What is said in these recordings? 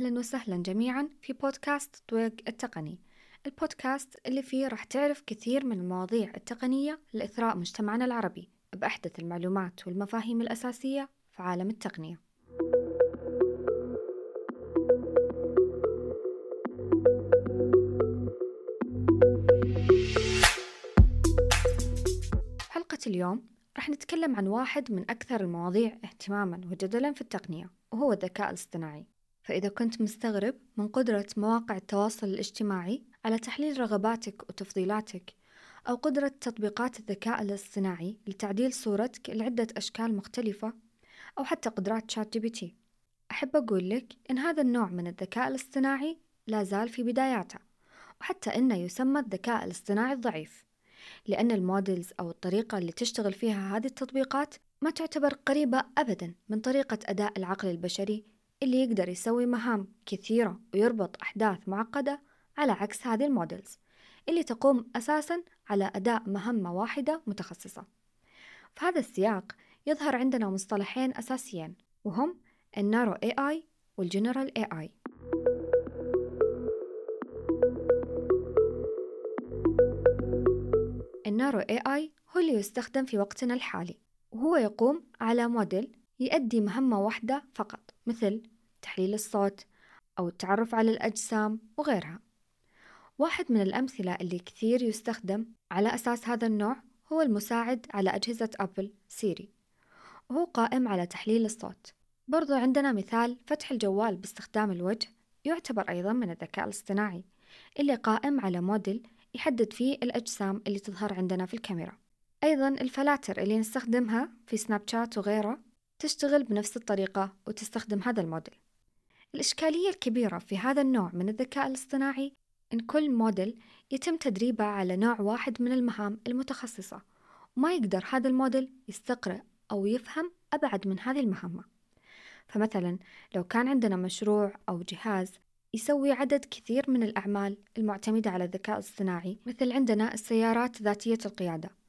أهلا وسهلا جميعا في بودكاست طويق التقني. البودكاست اللي فيه راح تعرف كثير من المواضيع التقنية لإثراء مجتمعنا العربي بأحدث المعلومات والمفاهيم الأساسية في عالم التقنية. حلقة اليوم راح نتكلم عن واحد من أكثر المواضيع اهتماما وجدلا في التقنية وهو الذكاء الاصطناعي. فإذا كنت مستغرب من قدرة مواقع التواصل الاجتماعي على تحليل رغباتك وتفضيلاتك أو قدرة تطبيقات الذكاء الاصطناعي لتعديل صورتك لعدة أشكال مختلفة أو حتى قدرات ChatGPT أحب أقول لك إن هذا النوع من الذكاء الاصطناعي لا زال في بداياته وحتى إنه يسمى الذكاء الاصطناعي الضعيف لأن ال models أو الطريقة اللي تشتغل فيها هذه التطبيقات ما تعتبر قريبة أبدا من طريقة أداء العقل البشري اللي يقدر يسوي مهام كثيرة ويربط أحداث معقدة على عكس هذه ال models اللي تقوم أساسا على أداء مهمة واحدة متخصصة. في هذا السياق يظهر عندنا مصطلحين أساسيين وهم ال narrow AI وال general AI النارو AI هو اللي يستخدم في وقتنا الحالي وهو يقوم على موديل يؤدي مهمة واحدة فقط مثل تحليل الصوت أو التعرف على الأجسام وغيرها. واحد من الأمثلة اللي كثير يستخدم على أساس هذا النوع هو المساعد على أجهزة أبل سيري. وهو قائم على تحليل الصوت. برضو عندنا مثال فتح الجوال باستخدام الوجه يعتبر أيضا من الذكاء الاصطناعي اللي قائم على موديل يحدد فيه الأجسام اللي تظهر عندنا في الكاميرا. أيضا الفلاتر اللي نستخدمها في سناب شات وغيره تشتغل بنفس الطريقة وتستخدم هذا الموديل. الإشكالية الكبيرة في هذا النوع من الذكاء الاصطناعي إن كل موديل يتم تدريبه على نوع واحد من المهام المتخصصة وما يقدر هذا الموديل يستقرأ أو يفهم أبعد من هذه المهمة. فمثلا لو كان عندنا مشروع أو جهاز يسوي عدد كثير من الأعمال المعتمدة على الذكاء الاصطناعي مثل عندنا السيارات ذاتية القيادة.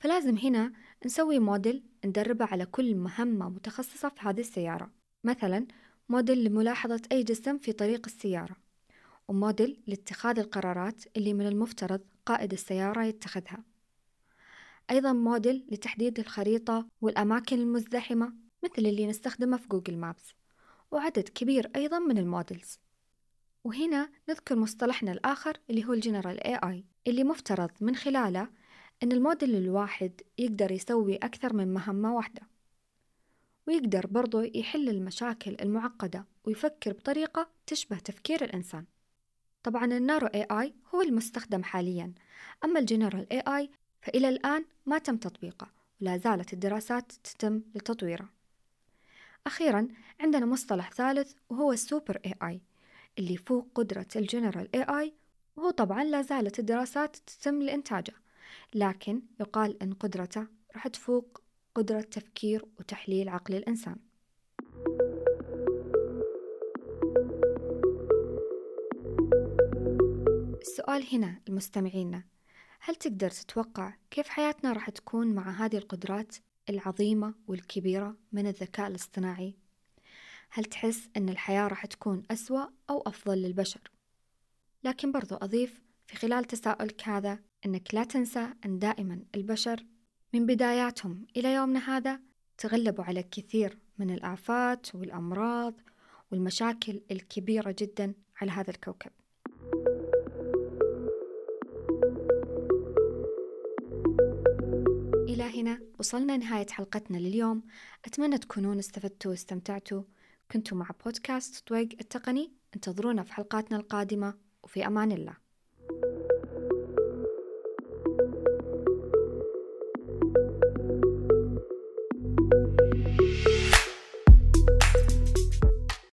فلازم هنا نسوي موديل ندربه على كل مهمة متخصصة في هذه السيارة. مثلا موديل لملاحظة أي جسم في طريق السيارة وموديل لاتخاذ القرارات اللي من المفترض قائد السيارة يتخذها. أيضا موديل لتحديد الخريطة والأماكن المزدحمة مثل اللي نستخدمه في Google Maps وعدد كبير أيضا من ال models. وهنا نذكر مصطلحنا الآخر اللي هو ال general AI اللي مفترض من خلاله أن الموديل الواحد يقدر يسوي أكثر من مهمة واحدة ويقدر برضو يحل المشاكل المعقدة ويفكر بطريقة تشبه تفكير الإنسان. طبعا ال narrow AI هو المستخدم حاليا أما ال general AI فإلى الآن ما تم تطبيقه ولا زالت الدراسات تتم لتطويره. أخيرا عندنا مصطلح ثالث وهو السوبر AI اللي فوق قدرة الجنرال AI وهو طبعا لا زالت الدراسات تتم لإنتاجه. لكن يقال أن قدرته راح تفوق قدرة تفكير وتحليل عقل الإنسان السؤال هنا المستمعين هل تقدر تتوقع كيف حياتنا راح تكون مع هذه القدرات العظيمة والكبيرة من الذكاء الاصطناعي؟ هل تحس أن الحياة راح تكون أسوأ أو أفضل للبشر؟ لكن برضو أضيف في خلال تساؤلك هذا أنك لا تنسى أن دائما البشر من بداياتهم إلى يومنا هذا تغلبوا على كثير من الآفات والأمراض والمشاكل الكبيرة جدا على هذا الكوكب. إلى هنا وصلنا نهاية حلقتنا لليوم. أتمنى تكونون استفدتوا واستمتعتوا. كنتوا مع بودكاست طويق التقني. انتظرونا في حلقاتنا القادمة. وفي أمان الله.